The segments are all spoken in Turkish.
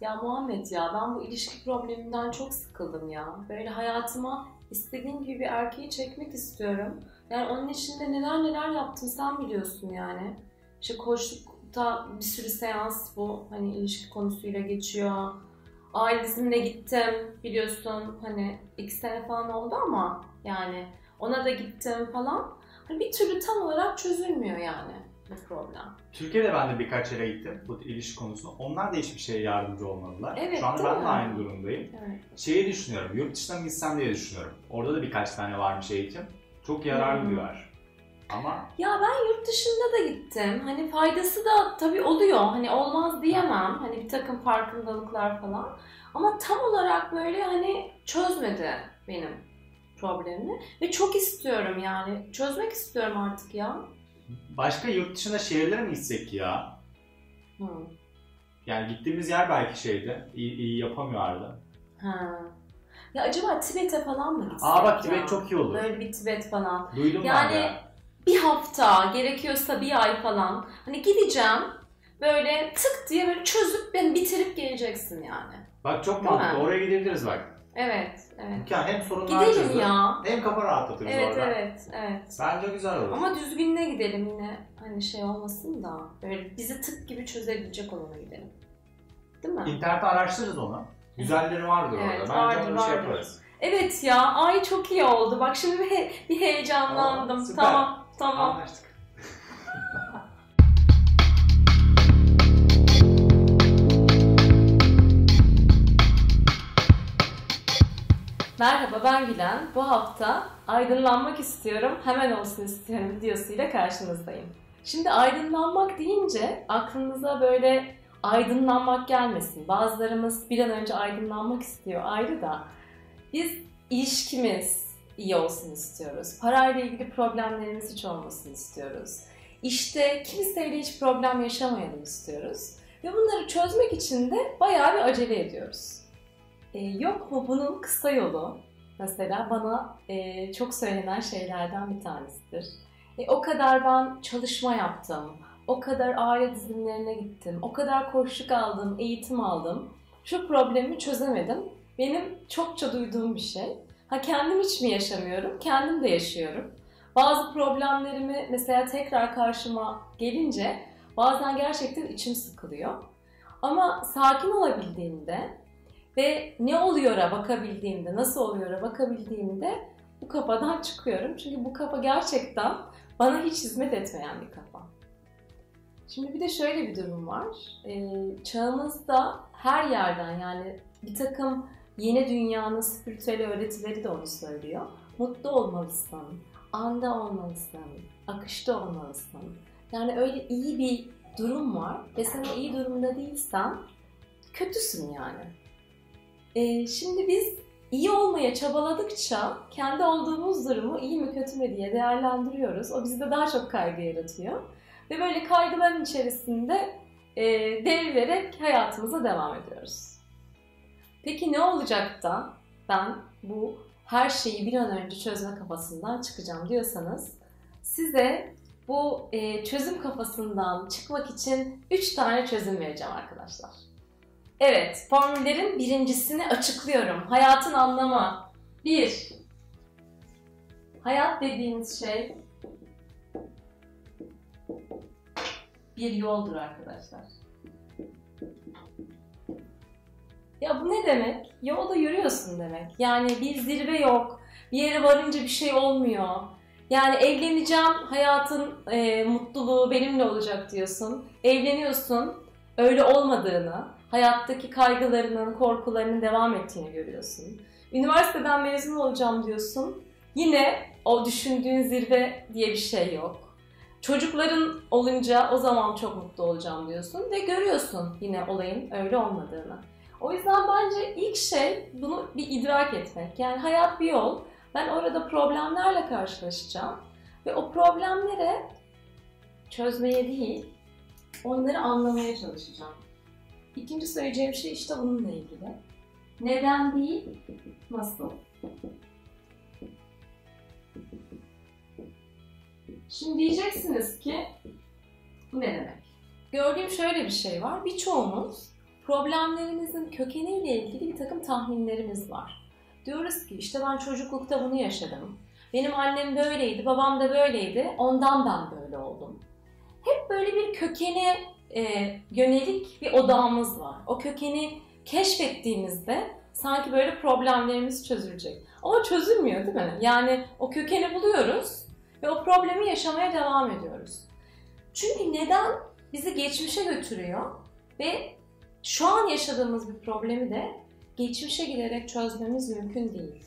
Ya Muhammed ya ben bu ilişki probleminden çok sıkıldım ya. Böyle hayatıma istediğim gibi bir erkeği çekmek istiyorum. Yani onun için de neler neler yaptım sen biliyorsun yani. İşte koçlukta bir sürü seans bu hani ilişki konusuyla geçiyor. Ailesine gittim biliyorsun hani iki sene falan oldu ama yani ona da gittim falan. Hani bir türlü tam olarak çözülmüyor yani bu problem. Türkiye'de ben de birkaç yere gittim bu ilişki konusunda. Onlar da hiçbir şeye yardımcı olmadılar. Evet, Şu anda ben de mi? aynı durumdayım. Evet. Şeyi düşünüyorum, yurt dışına mı gitsem diye düşünüyorum. Orada da birkaç tane varmış eğitim. Çok yararlı Hmm. diyorlar. Ama Ya ben yurt dışında da gittim. Hani faydası da tabii oluyor. Hani olmaz diyemem. Hani bir takım farkındalıklar falan. Ama tam olarak böyle hani çözmedi benim problemimi. Ve çok istiyorum yani. Çözmek istiyorum artık ya. Başka yurt dışında şehirlere mi gitsek ya? Hı. Yani gittiğimiz yer belki şeydi, iyi, iyi yapamıyorlardı. Ha. Ya acaba Tibet'e falan mı gitsek Aa bak ya? Tibet çok iyi olur. Böyle bir Tibet falan. Duydum ben Yani de. bir hafta, gerekiyorsa bir ay falan. Hani gideceğim. Böyle tık diye böyle çözüp beni bitirip geleceksin yani. Bak çok Değil mi? mantıklı. Oraya gidebiliriz bak. Evet, evet. Mükemmel. Hem sorunlar Gidelim çözülür, ya. hem kafa rahatlatırız Evet, orada. evet, evet. Bence güzel olur. Ama düzgününe gidelim yine. Hani şey olmasın da. Böyle bizi tık gibi çözebilecek olana gidelim. Değil mi? İnternette araştırırız onu. Güzelleri vardır Evet, orada. vardır, Bence onu şey vardır. yaparız. Evet ya, ay çok iyi oldu. Bak şimdi bir, he- bir heyecanlandım. Aa, süper. tamam, tamam. Anlaştık. Merhaba ben Gülen. Bu hafta aydınlanmak istiyorum, hemen olsun istiyorum videosuyla karşınızdayım. Şimdi aydınlanmak deyince aklınıza böyle aydınlanmak gelmesin. Bazılarımız bir an önce aydınlanmak istiyor ayrı da. Biz ilişkimiz iyi olsun istiyoruz. Parayla ilgili problemlerimiz hiç olmasın istiyoruz. İşte kimseyle hiç problem yaşamayalım istiyoruz. Ve bunları çözmek için de bayağı bir acele ediyoruz. E, yok mu bunun kısa yolu? Mesela bana e, çok söylenen şeylerden bir tanesidir. E, o kadar ben çalışma yaptım, o kadar aile dizimlerine gittim, o kadar koşluk aldım, eğitim aldım. Şu problemi çözemedim. Benim çokça duyduğum bir şey. Ha kendim hiç mi yaşamıyorum? Kendim de yaşıyorum. Bazı problemlerimi mesela tekrar karşıma gelince bazen gerçekten içim sıkılıyor. Ama sakin olabildiğimde ve ne oluyor'a bakabildiğimde, nasıl oluyor'a bakabildiğimde bu kafadan çıkıyorum. Çünkü bu kafa gerçekten bana hiç hizmet etmeyen bir kafa. Şimdi bir de şöyle bir durum var. Ee, çağımızda her yerden yani bir takım yeni dünyanın spiritüel öğretileri de onu söylüyor. Mutlu olmalısın, anda olmalısın, akışta olmalısın. Yani öyle iyi bir durum var ve sen iyi durumda değilsen kötüsün yani. Ee, şimdi biz iyi olmaya çabaladıkça kendi olduğumuz durumu iyi mi kötü mü diye değerlendiriyoruz. O bizde daha çok kaygı yaratıyor. Ve böyle kaygıların içerisinde e, devrilerek hayatımıza devam ediyoruz. Peki ne olacak da ben bu her şeyi bir an önce çözme kafasından çıkacağım diyorsanız size bu e, çözüm kafasından çıkmak için 3 tane çözüm vereceğim arkadaşlar. Evet, formüllerin birincisini açıklıyorum. Hayatın anlamı. 1. Hayat dediğimiz şey bir yoldur arkadaşlar. Ya bu ne demek? Yolda yürüyorsun demek. Yani bir zirve yok. Bir yere varınca bir şey olmuyor. Yani evleneceğim, hayatın e, mutluluğu benimle olacak diyorsun. Evleniyorsun, öyle olmadığını, hayattaki kaygılarının, korkularının devam ettiğini görüyorsun. Üniversiteden mezun olacağım diyorsun. Yine o düşündüğün zirve diye bir şey yok. Çocukların olunca o zaman çok mutlu olacağım diyorsun ve görüyorsun yine olayın öyle olmadığını. O yüzden bence ilk şey bunu bir idrak etmek. Yani hayat bir yol. Ben orada problemlerle karşılaşacağım ve o problemlere çözmeye değil, onları anlamaya çalışacağım. İkinci söyleyeceğim şey işte bununla ilgili. Neden değil, nasıl? Şimdi diyeceksiniz ki bu ne demek? Gördüğüm şöyle bir şey var. Birçoğumuz problemlerimizin kökeniyle ilgili bir takım tahminlerimiz var. Diyoruz ki işte ben çocuklukta bunu yaşadım. Benim annem böyleydi, babam da böyleydi. Ondan ben böyle oldum. Hep böyle bir kökene e, yönelik bir odağımız var. O kökeni keşfettiğimizde sanki böyle problemlerimiz çözülecek. Ama çözülmüyor değil mi? Yani o kökeni buluyoruz ve o problemi yaşamaya devam ediyoruz. Çünkü neden bizi geçmişe götürüyor ve şu an yaşadığımız bir problemi de geçmişe giderek çözmemiz mümkün değil.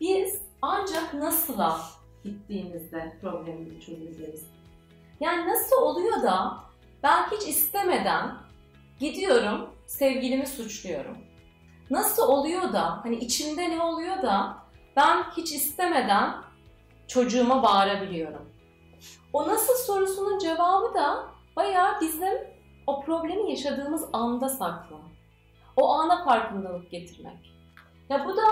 Biz ancak nasıla gittiğimizde problemi çözebiliriz. Yani nasıl oluyor da ben hiç istemeden gidiyorum sevgilimi suçluyorum. Nasıl oluyor da hani içimde ne oluyor da ben hiç istemeden çocuğuma bağırabiliyorum. O nasıl sorusunun cevabı da bayağı bizim o problemi yaşadığımız anda saklı. O ana farkındalık getirmek. Ya bu da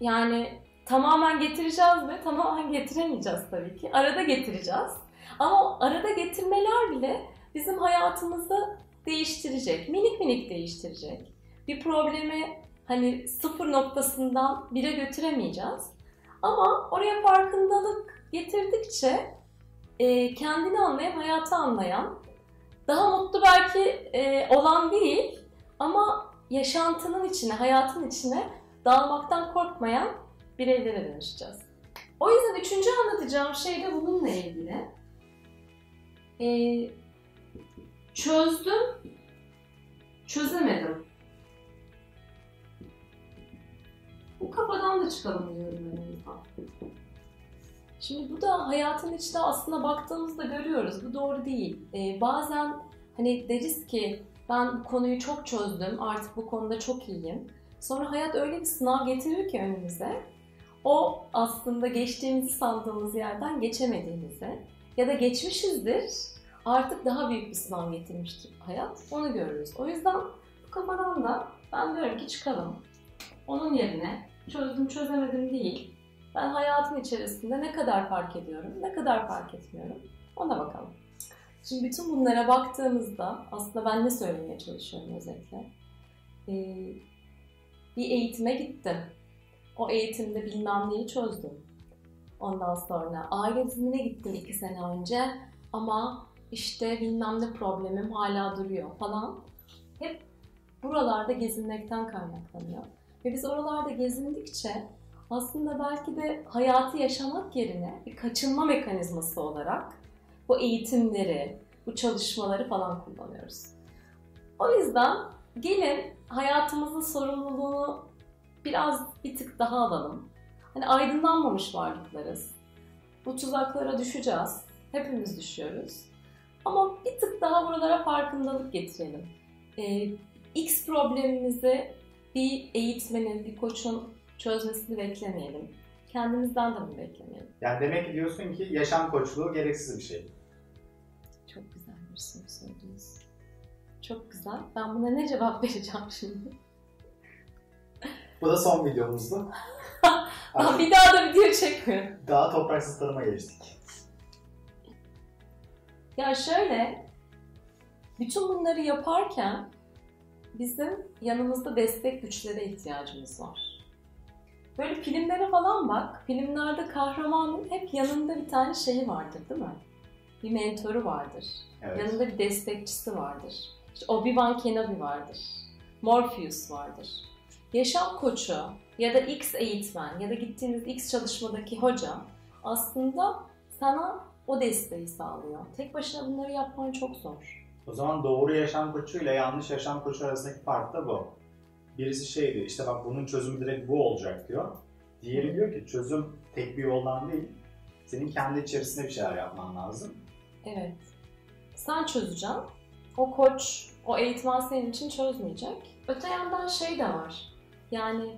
yani tamamen getireceğiz mi? Tamamen getiremeyeceğiz tabii ki. Arada getireceğiz. Ama arada getirmeler bile bizim hayatımızı değiştirecek. Minik minik değiştirecek. Bir problemi hani sıfır noktasından bire götüremeyeceğiz. Ama oraya farkındalık getirdikçe e, kendini anlayan, hayatı anlayan, daha mutlu belki e, olan değil ama yaşantının içine, hayatın içine dalmaktan korkmayan bireylere dönüşeceğiz. O yüzden üçüncü anlatacağım şey de bununla ilgili. Ee, çözdüm, çözemedim. Bu kafadan da çıkalım diyorum ben Şimdi bu da hayatın içinde aslında baktığımızda görüyoruz. Bu doğru değil. Ee, bazen hani deriz ki ben bu konuyu çok çözdüm, artık bu konuda çok iyiyim. Sonra hayat öyle bir sınav getirir ki önümüze. O aslında geçtiğimizi sandığımız yerden geçemediğimizi ya da geçmişizdir artık daha büyük bir sınav getirmiştir hayat. Onu görürüz. O yüzden bu kafadan da ben diyorum ki çıkalım. Onun yerine çözdüm çözemedim değil. Ben hayatın içerisinde ne kadar fark ediyorum, ne kadar fark etmiyorum ona bakalım. Şimdi bütün bunlara baktığımızda aslında ben ne söylemeye çalışıyorum özetle? Ee, bir eğitime gittim. O eğitimde bilmem neyi çözdüm. Ondan sonra aile dizimine gittim iki sene önce ama işte bilmem ne problemim hala duruyor falan. Hep buralarda gezinmekten kaynaklanıyor. Ve biz oralarda gezindikçe aslında belki de hayatı yaşamak yerine bir kaçınma mekanizması olarak bu eğitimleri, bu çalışmaları falan kullanıyoruz. O yüzden gelin hayatımızın sorumluluğunu biraz bir tık daha alalım. Hani aydınlanmamış varlıklarız. Bu tuzaklara düşeceğiz. Hepimiz düşüyoruz. Ama bir tık daha buralara farkındalık getirelim. Ee, X problemimizi bir eğitmenin, bir koçun çözmesini beklemeyelim. Kendimizden de bunu beklemeyelim. Yani demek ki diyorsun ki yaşam koçluğu gereksiz bir şey. Çok güzel bir soru sordunuz. Çok güzel. Ben buna ne cevap vereceğim şimdi? Bu da son videomuzdu. ben bir daha da video çekmiyorum. Daha topraksız tarıma geçtik. Ya şöyle, bütün bunları yaparken bizim yanımızda destek güçlere ihtiyacımız var. Böyle filmlere falan bak, filmlerde kahramanın hep yanında bir tane şeyi vardır değil mi? Bir mentoru vardır. Evet. Yanında bir destekçisi vardır. İşte Obi-Wan Kenobi vardır. Morpheus vardır. Yaşam koçu ya da X eğitmen ya da gittiğiniz X çalışmadaki hoca aslında sana o desteği sağlıyor. Tek başına bunları yapman çok zor. O zaman doğru yaşam koçu ile yanlış yaşam koçu arasındaki fark da bu. Birisi şey diyor, işte bak bunun çözümü direkt bu olacak diyor. Diğeri diyor ki çözüm tek bir yoldan değil, senin kendi içerisinde bir şeyler yapman lazım. Evet. Sen çözeceksin. O koç, o eğitmen senin için çözmeyecek. Öte yandan şey de var. Yani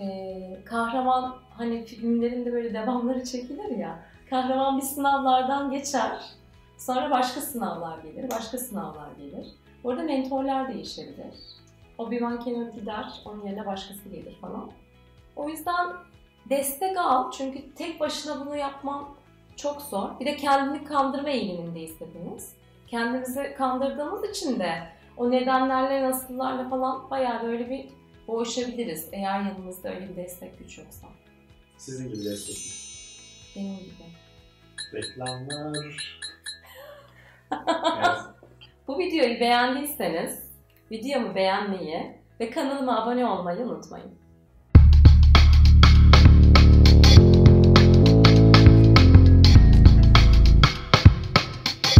e, kahraman hani filmlerinde böyle devamları çekilir ya. Kahraman bir sınavlardan geçer. Sonra başka sınavlar gelir, başka sınavlar gelir. Orada mentorlar değişebilir. Obi-Wan Kenobi gider, onun yerine başkası gelir falan. O yüzden destek al çünkü tek başına bunu yapman çok zor. Bir de kendini kandırma eğilimindeyiz hepimiz. Kendimizi kandırdığımız için de o nedenlerle, nasıllarla falan bayağı böyle bir boğuşabiliriz. Eğer yanımızda öyle bir destek güç yoksa. Sizin gibi destekli. Benim gibi. Reklamlar. Bu videoyu beğendiyseniz videomu beğenmeyi ve kanalıma abone olmayı unutmayın.